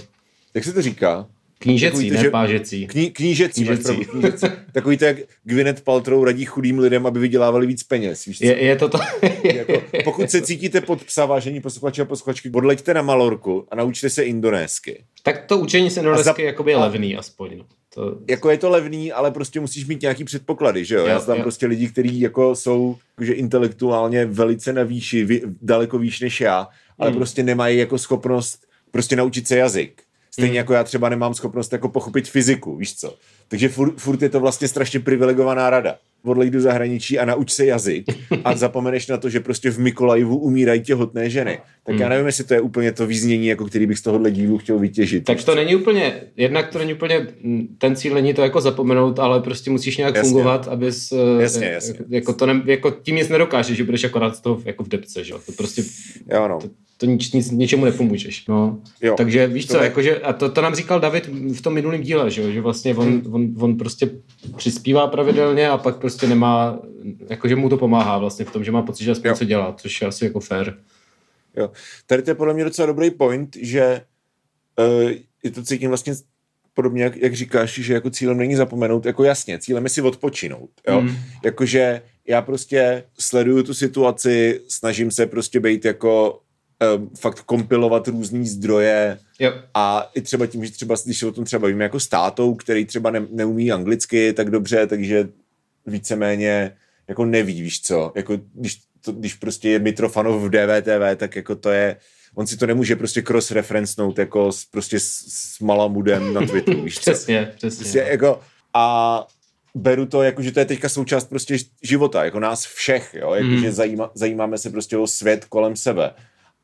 [SPEAKER 1] jak se to říká?
[SPEAKER 2] Knížecí, takový, ne že, pážecí.
[SPEAKER 1] Kní, knížecí, knížecí. Pravdu, knížecí. Takový to, jak Gwyneth Paltrow radí chudým lidem, aby vydělávali víc peněz. Víš co?
[SPEAKER 2] Je, je to to.
[SPEAKER 1] jako, pokud se cítíte pod psa, vážení posluchači a posluchačky, odleďte na Malorku a naučte se indonésky.
[SPEAKER 2] Tak to učení se indonésky za... je levný aspoň.
[SPEAKER 1] To... Jako je to levný, ale prostě musíš mít nějaký předpoklady, že jo? Já znám prostě lidi, kteří jako jsou že intelektuálně velice na výši, vy, daleko výš než já, ale hmm. prostě nemají jako schopnost prostě naučit se jazyk. Stejně hmm. jako já třeba nemám schopnost jako pochopit fyziku, víš co? Takže furt, furt je to vlastně strašně privilegovaná rada odlej do zahraničí a nauč se jazyk a zapomeneš na to, že prostě v Mikolajivu umírají těhotné ženy. Tak hmm. já nevím, jestli to je úplně to význění, jako který bych z tohohle dílu chtěl vytěžit.
[SPEAKER 2] Tak to není úplně, jednak to není úplně, ten cíl není to jako zapomenout, ale prostě musíš nějak jasně. fungovat, abys,
[SPEAKER 1] eh, jasně, jasně.
[SPEAKER 2] Jako, to ne, jako tím nic nedokážeš, že budeš akorát z toho jako v depce, že To prostě,
[SPEAKER 1] jo, no.
[SPEAKER 2] to, to nič, nic, ničemu nepomůžeš. No. Jo, Takže víš to co, je... jakože, a to, to nám říkal David v tom minulém díle, že, že vlastně on, hmm. on, on, prostě přispívá pravidelně a pak prostě nemá, jakože mu to pomáhá vlastně v tom, že má pocit, že aspoň co dělá, což je asi jako fair.
[SPEAKER 1] Jo. Tady to je podle mě docela dobrý point, že uh, je to cítím vlastně podobně, jak, jak říkáš, že jako cílem není zapomenout, jako jasně, cílem je si odpočinout, jo. Mm. Jakože já prostě sleduju tu situaci, snažím se prostě být jako um, fakt kompilovat různý zdroje
[SPEAKER 2] jo.
[SPEAKER 1] a i třeba tím, že třeba, když se o tom třeba víme jako státou, který třeba ne, neumí anglicky tak dobře, takže víceméně jako neví, víš co, jako když, to, když prostě je Mitrofanov v DVTV, tak jako to je, on si to nemůže prostě cross-referencenout jako s, prostě s, s Malamudem na Twitteru, víš co.
[SPEAKER 2] přesně, přesně. Prostě
[SPEAKER 1] no. jako, a beru to jako, že to je teďka součást prostě života, jako nás všech, jo, jako, mm. že zajíma, zajímáme se prostě o svět kolem sebe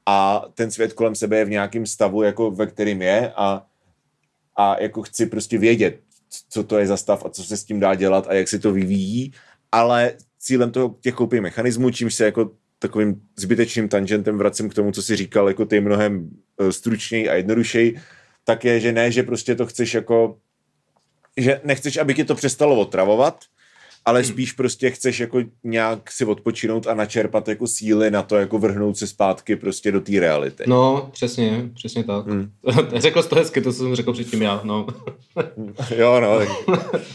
[SPEAKER 1] a ten svět kolem sebe je v nějakém stavu, jako ve kterým je a, a jako chci prostě vědět, co to je za stav a co se s tím dá dělat a jak se to vyvíjí, ale cílem toho těch koupí mechanismů, čímž se jako takovým zbytečným tangentem vracím k tomu, co si říkal, jako ty mnohem eh, stručněji a jednodušeji, tak je, že ne, že prostě to chceš jako, že nechceš, aby ti to přestalo otravovat, ale hmm. spíš prostě chceš jako nějak si odpočinout a načerpat jako síly na to, jako vrhnout se zpátky prostě do té reality.
[SPEAKER 2] No, přesně, přesně tak. Hmm. řekl jsi to hezky, to jsem řekl předtím já, no.
[SPEAKER 1] jo, no, tak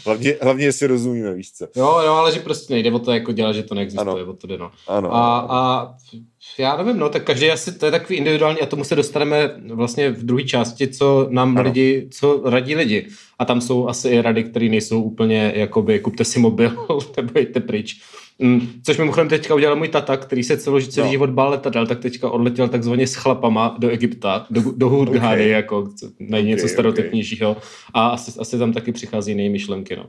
[SPEAKER 1] hlavně, hlavně si rozumíme, víš co.
[SPEAKER 2] Jo, no, ale že prostě nejde o to jako dělat, že to neexistuje, ano. o to jde, no.
[SPEAKER 1] Ano.
[SPEAKER 2] A, a já nevím, no, tak každý asi, to je takový individuální a tomu se dostaneme vlastně v druhé části, co nám ano. lidi, co radí lidi. A tam jsou asi i rady, které nejsou úplně, jakoby, kupte si mobil, nebo jděte pryč. Mm, což mimochodem teďka udělal můj tata, který se celý, celý no. život bál letadel, tak teďka odletěl takzvaně s chlapama do Egypta, do, do Hurghady, okay. jako okay, něco stereotypnějšího. Okay. A asi, asi tam taky přichází jiné myšlenky, no.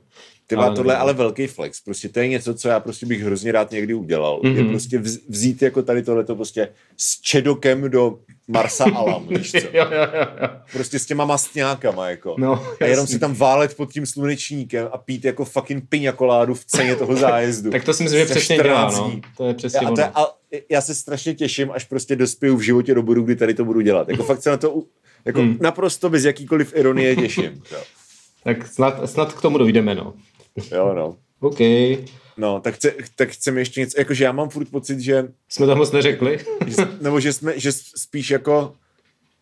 [SPEAKER 1] Ty má tohle ale velký flex. Prostě to je něco, co já prostě bych hrozně rád někdy udělal. Mm-hmm. Je mhm. prostě vzít jako tady tohleto prostě s čedokem do Marsa Alam, víš co?
[SPEAKER 2] jo, jo, jo, jo.
[SPEAKER 1] Prostě s těma mastňákama, jako.
[SPEAKER 2] No,
[SPEAKER 1] a jenom si tam válet pod tím slunečníkem a pít jako fucking piňakoládu v ceně toho zájezdu.
[SPEAKER 2] Tak to si myslím, že přesně
[SPEAKER 1] 14
[SPEAKER 2] dělá, no. To je přesně
[SPEAKER 1] Já, a to je, a já se strašně těším, až prostě dospěju v životě do bodu, kdy tady to budu dělat. Jako fakt se na to jako
[SPEAKER 2] Hmm.
[SPEAKER 1] naprosto bez jakýkoliv ironie těším. Jo,
[SPEAKER 2] Tak snad, snad k tomu dojdeme, no.
[SPEAKER 1] jo no.
[SPEAKER 2] OK.
[SPEAKER 1] No, tak, chce, tak chceme ještě něco, jakože já mám furt pocit, že,
[SPEAKER 2] Jsme to moc neřekli.
[SPEAKER 1] že nebo že jsme, že spíš jako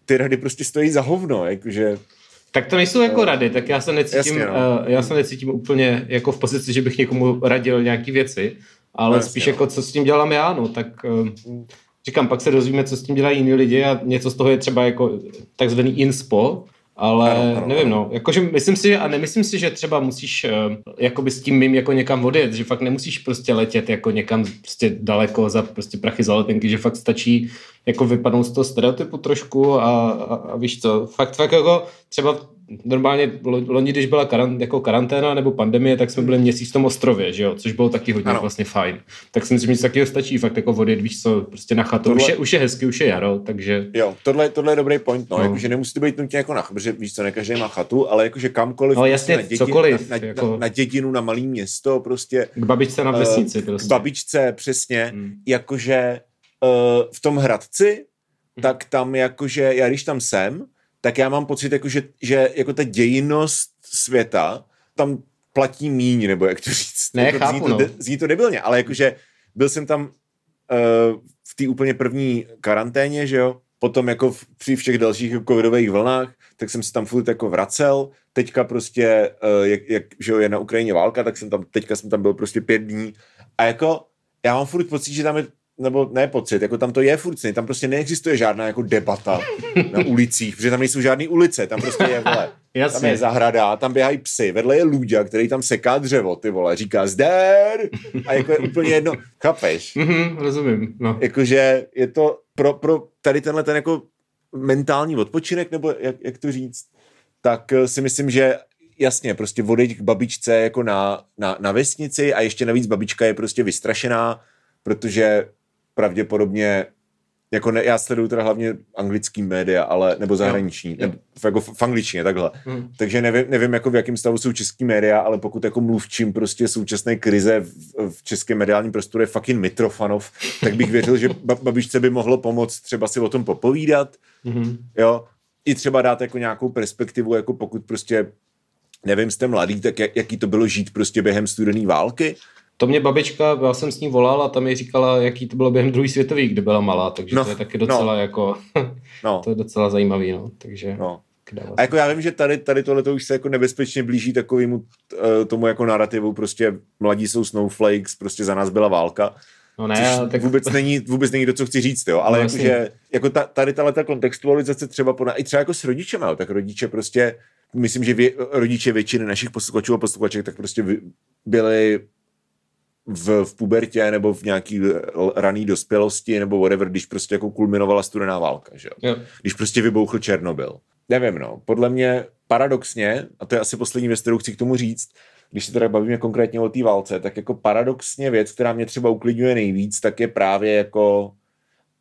[SPEAKER 1] ty rady prostě stojí za hovno, jakože
[SPEAKER 2] Tak to nejsou jako rady, tak já se necítím,
[SPEAKER 1] Jasně, no.
[SPEAKER 2] uh, já se necítím úplně jako v pozici, že bych někomu radil nějaký věci, ale
[SPEAKER 1] No, jasně,
[SPEAKER 2] spíš
[SPEAKER 1] no.
[SPEAKER 2] jako co s tím dělám já, no, tak uh, říkám, pak se dozvíme, co s tím dělají jiní lidi a něco z toho je třeba jako takzvaný inspo, ale
[SPEAKER 1] Ano,
[SPEAKER 2] ano, nevím, no, jakože myslím si, a nemyslím si, že třeba musíš uh, jakoby s tím mým jako někam odjet, že fakt nemusíš prostě letět jako někam prostě daleko za prostě prachy za letenky, že fakt stačí jako vypadnout z toho stereotypu trošku a, a, a víš co, fakt, fakt jako třeba normálně lo- loni, když byla karan, jako karanténa nebo pandemie, tak jsme byli měsíc v tom ostrově, že jo, což bylo taky hodně
[SPEAKER 1] Ano.
[SPEAKER 2] vlastně fajn. Tak si myslím, že takového stačí fakt jako odjet, víš co, prostě na chatu.
[SPEAKER 1] Tohle-
[SPEAKER 2] Už je, už je hezky, už je jaro, takže
[SPEAKER 1] Jo, tohle, tohle je dobrý point, no, no. Jakože nemusí to být nutně jako na protože víš co, ne každý má chatu, ale jakože kamkoliv,
[SPEAKER 2] No,
[SPEAKER 1] prostě
[SPEAKER 2] jasně,
[SPEAKER 1] na, děti,
[SPEAKER 2] cokoliv,
[SPEAKER 1] na, na,
[SPEAKER 2] jako-
[SPEAKER 1] na, na, dědinu, na malý město, prostě
[SPEAKER 2] k babičce na
[SPEAKER 1] eh,
[SPEAKER 2] vesnici
[SPEAKER 1] k
[SPEAKER 2] prostě.
[SPEAKER 1] babičce, přesně,
[SPEAKER 2] Hmm.
[SPEAKER 1] jakože uh, v tom Hradci, tak tam jakože, já když tam jsem, tak já mám pocit, jako, že, že jako ta dějinnost světa tam platí míň, nebo jak to říct.
[SPEAKER 2] Ne,
[SPEAKER 1] jako,
[SPEAKER 2] chápu,
[SPEAKER 1] zní, to,
[SPEAKER 2] no.
[SPEAKER 1] de, zní to debilně, ale jakože byl jsem tam uh, v té úplně první karanténě, že jo, potom jako v, při všech dalších covidových vlnách, tak jsem se tam furt jako vracel, teďka prostě, uh, jak, jak že jo, je na Ukrajině válka, tak jsem tam, teďka jsem tam byl prostě pět dní a jako já mám furt pocit, že tam je nebo ne pocit, jako tam to je furt tam prostě neexistuje žádná jako debata na ulicích, protože tam nejsou žádné ulice, tam prostě je, vole, tam
[SPEAKER 2] Jasně.
[SPEAKER 1] je zahrada, tam běhají psy, vedle je Lůďa, který tam seká dřevo, ty vole, říká zdar a jako je úplně jedno, chápeš?
[SPEAKER 2] Mhm, rozumím, no.
[SPEAKER 1] Jakože je to pro, pro tady tenhle ten jako mentální odpočinek, nebo jak, jak to říct, tak eh, si myslím, že jasně, prostě odejít k babičce jako na, na, na vesnici a ještě navíc babička je prostě vystrašená, protože pravděpodobně jako ne, já sleduju teda hlavně anglický média, ale, nebo zahraniční,
[SPEAKER 2] jo.
[SPEAKER 1] nebo v- jako v, v angličtině, takhle.
[SPEAKER 2] Mhm.
[SPEAKER 1] Takže nevím, nevím jako v jakém stavu jsou český média, ale pokud jako mluvčím prostě současné krize v, v českém mediálním prostoru je fucking Mitrofanov, tak bych věřil, že ba- babičce by mohlo pomoct třeba si o tom popovídat,
[SPEAKER 2] Mhm.
[SPEAKER 1] jo, i třeba dát jako nějakou perspektivu, jako pokud prostě nevím, jste mladý, tak jak, jaký to bylo žít prostě během studené války.
[SPEAKER 2] To mě babička, já jsem s ní volal a tam mi říkala, jaký to bylo během druhé světové, kdy byla malá, takže
[SPEAKER 1] No,
[SPEAKER 2] to je taky docela
[SPEAKER 1] no.
[SPEAKER 2] jako,
[SPEAKER 1] No,
[SPEAKER 2] to je docela zajímavý, no, takže
[SPEAKER 1] no. A jako já vím, že tady, tady tohle už se jako nebezpečně blíží takovému uh, tomu jako narrativu, prostě mladí jsou snowflakes, prostě za nás byla válka.
[SPEAKER 2] No ne,
[SPEAKER 1] Což
[SPEAKER 2] tak
[SPEAKER 1] vůbec není, vůbec není to, co chci říct, jo, ale
[SPEAKER 2] No,
[SPEAKER 1] jakože, jako ta, tady tahle ta kontextualizace třeba podna, i třeba jako s rodičem, jo, tak rodiče prostě, myslím, že vě, rodiče většiny našich posluchačů a posluchaček tak prostě byli v, v pubertě nebo v nějaký l- raný dospělosti nebo whatever, když prostě jako kulminovala studená válka, že jo.
[SPEAKER 2] jo.
[SPEAKER 1] Když prostě vybouchl Černobyl. Nevím, no, podle mě paradoxně, a to je asi poslední věc, kterou chci k tomu říct, když se teda bavíme konkrétně o té válce, tak jako paradoxně věc, která mě třeba uklidňuje nejvíc, tak je právě jako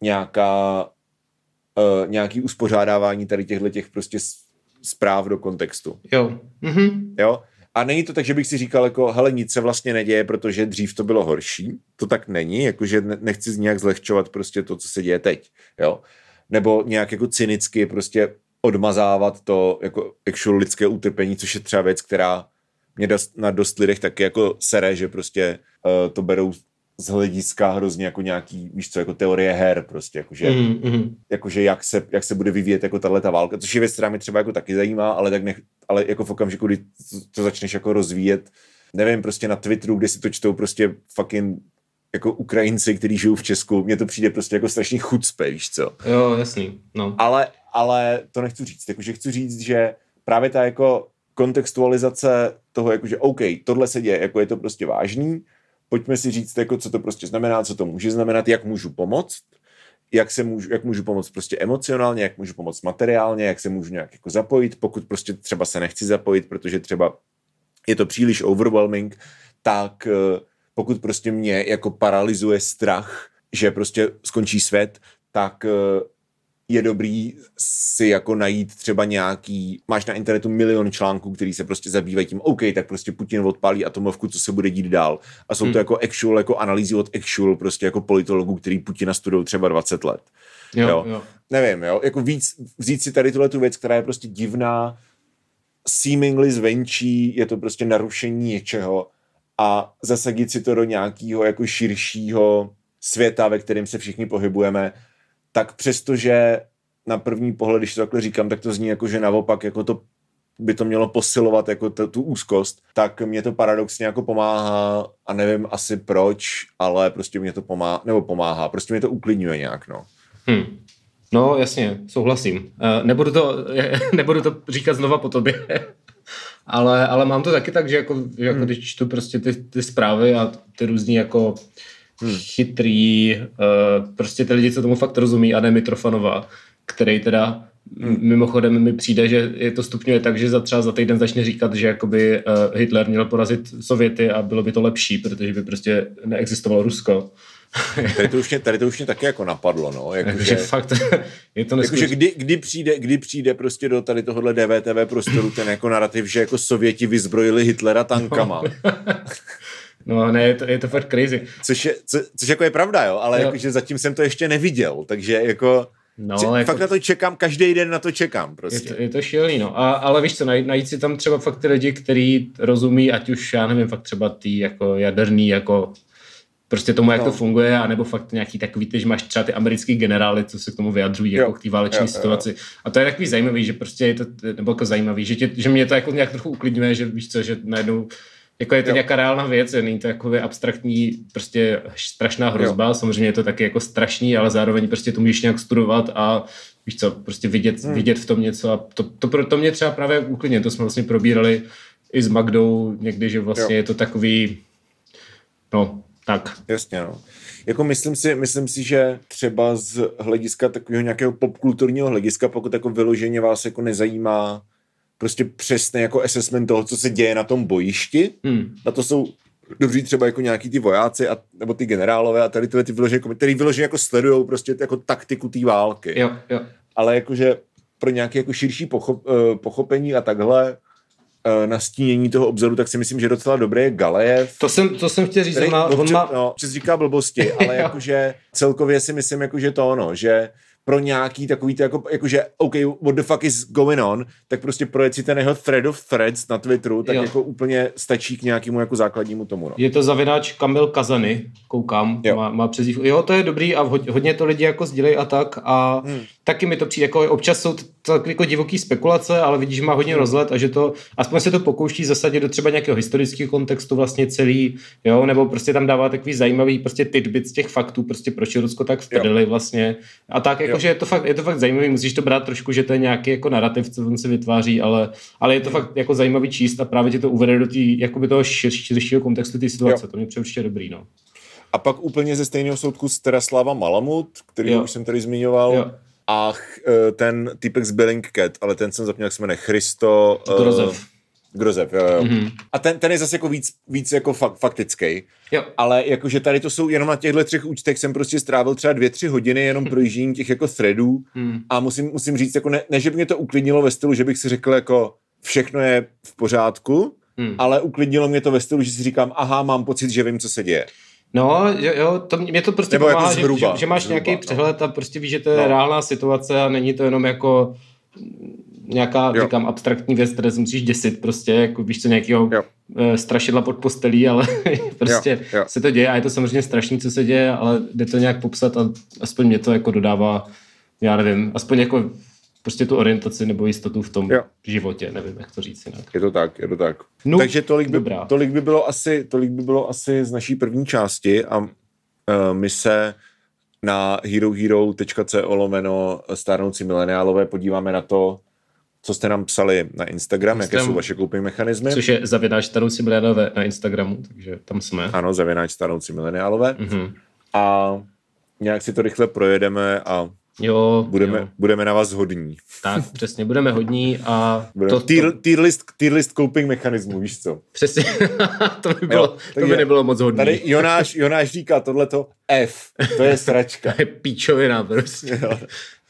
[SPEAKER 1] nějaká uh, nějaký uspořádávání tady těchto těch prostě zpráv do kontextu.
[SPEAKER 2] Jo. Mhm.
[SPEAKER 1] Jo? A není to tak, že bych si říkal, jako, hele, nic se vlastně neděje, protože dřív to bylo horší. To tak není, jakože ne- nechci nějak zlehčovat prostě to, co se děje teď. Jo? Nebo nějak jako cynicky prostě odmazávat to jako actual lidské utrpení, což je třeba věc, která mě na dost lidech taky jako sere, že prostě uh, to berou z hlediska hrozně jako nějaký, víš co, jako teorie her prostě, jakože, mm.
[SPEAKER 2] Mhm.
[SPEAKER 1] jakože jak, se, jak se bude vyvíjet jako tahle ta válka, což je věc, která mě třeba jako taky zajímá, ale tak nech, ale jako v okamžiku, kdy to, to začneš jako rozvíjet, nevím, prostě na Twitteru, kde si to čtou prostě fucking jako Ukrajinci, kteří žijou v Česku, mně to přijde prostě jako strašný chucpe, víš co.
[SPEAKER 2] Jo, jasný, no.
[SPEAKER 1] Ale, ale to nechci říct, jakože chci říct, že právě ta jako kontextualizace toho, jakože OK, tohle se děje, jako je to prostě vážný, pojďme si říct, jako co to prostě znamená, co to může znamenat, jak můžu pomoct, jak, se můžu, jak můžu pomoct prostě emocionálně, jak můžu pomoct materiálně, jak se můžu nějak jako zapojit, pokud prostě třeba se nechci zapojit, protože třeba je to příliš overwhelming, tak eh, pokud prostě mě jako paralyzuje strach, že prostě skončí svět, tak eh, je dobrý si jako najít třeba nějaký, máš na internetu milion článků, který se prostě zabývají tím, OK, tak prostě Putin odpálí atomovku, co se bude dít dál. A jsou hmm. to jako actual, jako analýzy od actual, prostě jako politologů, který Putina studují třeba 20 let. Jo, jo. jo. Nevím, jo, jako víc, vzít si tady tuhle tu věc, která je prostě divná, seemingly zvenčí, je to prostě narušení něčeho a zasadit si to do nějakého jako širšího světa, ve kterém se všichni pohybujeme, tak přestože na první pohled, když to takhle říkám, tak to zní jako, že naopak jako to by to mělo posilovat jako t- tu úzkost, tak mě to paradoxně jako pomáhá a nevím asi proč, ale prostě mě to pomáhá, nebo pomáhá, prostě mě to uklidňuje nějak, no.
[SPEAKER 2] Hmm. No, jasně, souhlasím. Uh, nebudu, to, nebudu to říkat znova po tobě, ale, ale mám to taky tak, že jako, jako hmm. když čtu prostě ty, ty zprávy a ty různý jako hmm. chytrý, uh, prostě ty lidi, co tomu fakt rozumí, a ne Mitrofanova, který teda hmm. mimochodem mi přijde, že je to stupňuje tak, že za třeba za týden začne říkat, že jakoby uh, Hitler měl porazit Sověty a bylo by to lepší, protože by prostě neexistovalo Rusko.
[SPEAKER 1] tady, to už mě, tady to už mě taky jako napadlo, no.
[SPEAKER 2] Jako, že, fakt, je to
[SPEAKER 1] jako, že kdy, kdy, přijde, kdy přijde prostě do tady tohohle DVTV prostoru ten jako narrativ, že jako Sověti vyzbrojili Hitlera tankama.
[SPEAKER 2] No ne, je to, je to fakt crazy.
[SPEAKER 1] Což, je, co, což jako je pravda, jo, ale jo. Jako, že zatím jsem to ještě neviděl, takže jako... No, jako, fakt na to čekám, každý den na to čekám prostě.
[SPEAKER 2] Je to, je to šílený, no. A, ale víš co, najít, najít si tam třeba fakt ty lidi, kteří rozumí, ať už, já nevím, fakt třeba ty jako jaderný, jako prostě tomu, jak no. to funguje, anebo fakt nějaký takový, ty, že máš třeba ty americký generály, co se k tomu vyjadřují, jako k té váleční situaci. Jo. A to je takový zajímavý, že prostě je to, nebo jako zajímavý, že, tě, že mě to jako nějak trochu uklidňuje, že víš co, že najednou jako je to jo. nějaká reálná věc, není to jako abstraktní, prostě strašná hrozba, jo. samozřejmě je to taky jako strašný, ale zároveň prostě to můžeš nějak studovat a víš co, prostě vidět, hmm. vidět v tom něco a to, to, to, to mě třeba právě úplně, to jsme vlastně probírali i s Magdou někdy, že vlastně jo. je to takový, no, tak.
[SPEAKER 1] Jasně, no. Jako myslím si, myslím si, že třeba z hlediska takového nějakého popkulturního hlediska, pokud jako vyloženě vás jako nezajímá prostě přesně jako assessment toho, co se děje na tom bojišti. Hmm. Na to jsou dobří třeba jako nějaký ty vojáci a, nebo ty generálové a tady tyhle ty vyloženě, který vyloženě jako sledují prostě jako taktiku té války.
[SPEAKER 2] Jo, jo.
[SPEAKER 1] Ale jakože pro nějaké jako širší pochop, uh, pochopení a takhle uh, nastínění toho obzoru, tak si myslím, že docela dobré je Galejev.
[SPEAKER 2] To jsem, to jsem chtěl říct, který, on, on má...
[SPEAKER 1] No, říká blbosti, ale jakože celkově si myslím, jakože to ono, že pro nějaký takový to jako, jakože OK, what the fuck is going on, tak prostě projet si ten jeho thread of threads na Twitteru, tak jo. jako úplně stačí k nějakému jako základnímu tomu. No.
[SPEAKER 2] Je to zavináč Kamil Kazany, koukám, jo. má, má přezdívku. Jo, to je dobrý a hodně to lidi jako sdělej a tak a hmm. taky mi to přijde, jako občas jsou to jako divoký spekulace, ale vidíš, že má hodně hmm. rozlet a že to, aspoň se to pokouší zasadit do třeba nějakého historického kontextu vlastně celý, jo, nebo prostě tam dává takový zajímavý prostě tidbit z těch faktů, prostě proč je Rusko tak v vlastně a tak jako že je to fakt, je to fakt zajímavý, musíš to brát trošku, že to je nějaký jako narrativ, co on se vytváří, ale, ale je to fakt jako zajímavý číst a právě tě to uvede do tý, jakoby toho širšího kontextu té situace, jo. to mě přijde určitě dobrý, no.
[SPEAKER 1] A pak úplně ze stejného soudku z Teraslava Malamut, který jo. už jsem tady zmiňoval. Jo. A e, ten typek z Bellingcat, ale ten jsem zapomněl, jak se jmenuje, Christo...
[SPEAKER 2] Uh,
[SPEAKER 1] Grozev, jo, jo. Mm-hmm. A ten, ten je zase jako víc, víc jako fak, faktický.
[SPEAKER 2] Jo.
[SPEAKER 1] Ale jakože tady to jsou jenom na těchto třech účtech jsem prostě strávil třeba dvě, tři hodiny jenom projížděním těch jako threadů mm. a musím, musím říct, jako ne, ne, že by mě to uklidnilo ve stylu, že bych si řekl jako všechno je v pořádku, mm. ale uklidnilo mě to ve stylu, že si říkám, aha, mám pocit, že vím, co se děje.
[SPEAKER 2] No, jo, jo to, mě to prostě Nebo jako pomáhá, jako zhruba, že, že, máš zhruba, nějaký no. přehled a prostě víš, že to je no. reálná situace a není to jenom jako nějaká, jo. říkám, abstraktní věc, které se musíš děsit prostě, jako víš co, nějakého jo. Eh, strašidla pod postelí, ale prostě jo. Jo. se to děje a je to samozřejmě strašný, co se děje, ale jde to nějak popsat a aspoň mě to jako dodává, já nevím, aspoň jako prostě tu orientaci nebo jistotu v tom jo. životě, nevím, jak to říct jinak.
[SPEAKER 1] Je to tak, je to tak. No, Takže tolik by, tolik by, bylo asi, tolik by bylo asi z naší první části a uh, my se na herohero.co lomeno stárnoucí mileniálové podíváme na to, co jste nám psali na Instagram, Instagram, jaké jsou vaše koupní mechanismy.
[SPEAKER 2] Což je zavináč starnoucí mileniálové na Instagramu, takže tam jsme.
[SPEAKER 1] Ano, zavináč starnoucí mileniálové. Mm-hmm. A nějak si to rychle projedeme a
[SPEAKER 2] Jo.
[SPEAKER 1] Budeme,
[SPEAKER 2] jo.
[SPEAKER 1] budeme na vás hodní.
[SPEAKER 2] Tak, přesně, budeme hodní a...
[SPEAKER 1] Budeme to, tier, to... tier, list, tier list coping mechanismu, víš co?
[SPEAKER 2] Přesně, to by, bylo, jo, to by nebylo moc hodný.
[SPEAKER 1] Tady Jonáš, Jonáš říká tohleto F, to je sračka.
[SPEAKER 2] to je píčovina prostě. Jo.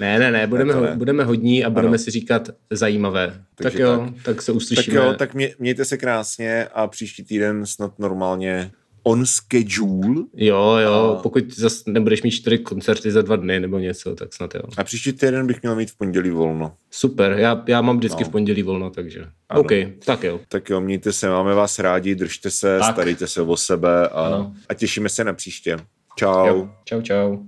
[SPEAKER 2] Ne, ne, ne, budeme, ne, ne. budeme hodní a budeme ano. si říkat zajímavé. Takže tak jo, tak, tak se uslyšíme.
[SPEAKER 1] Tak jo, tak mě, mějte se krásně a příští týden snad normálně on schedule.
[SPEAKER 2] Jo, jo, a... pokud zase nebudeš mít čtyři koncerty za dva dny nebo něco, tak snad jo.
[SPEAKER 1] A příští týden bych měl mít v pondělí volno.
[SPEAKER 2] Super, já, já mám vždycky no. v pondělí volno, takže ano. OK, tak jo.
[SPEAKER 1] Tak jo, mějte se, máme vás rádi, držte se, tak. starejte se o sebe a, a těšíme se na příště. Čau. Jo.
[SPEAKER 2] Čau, čau.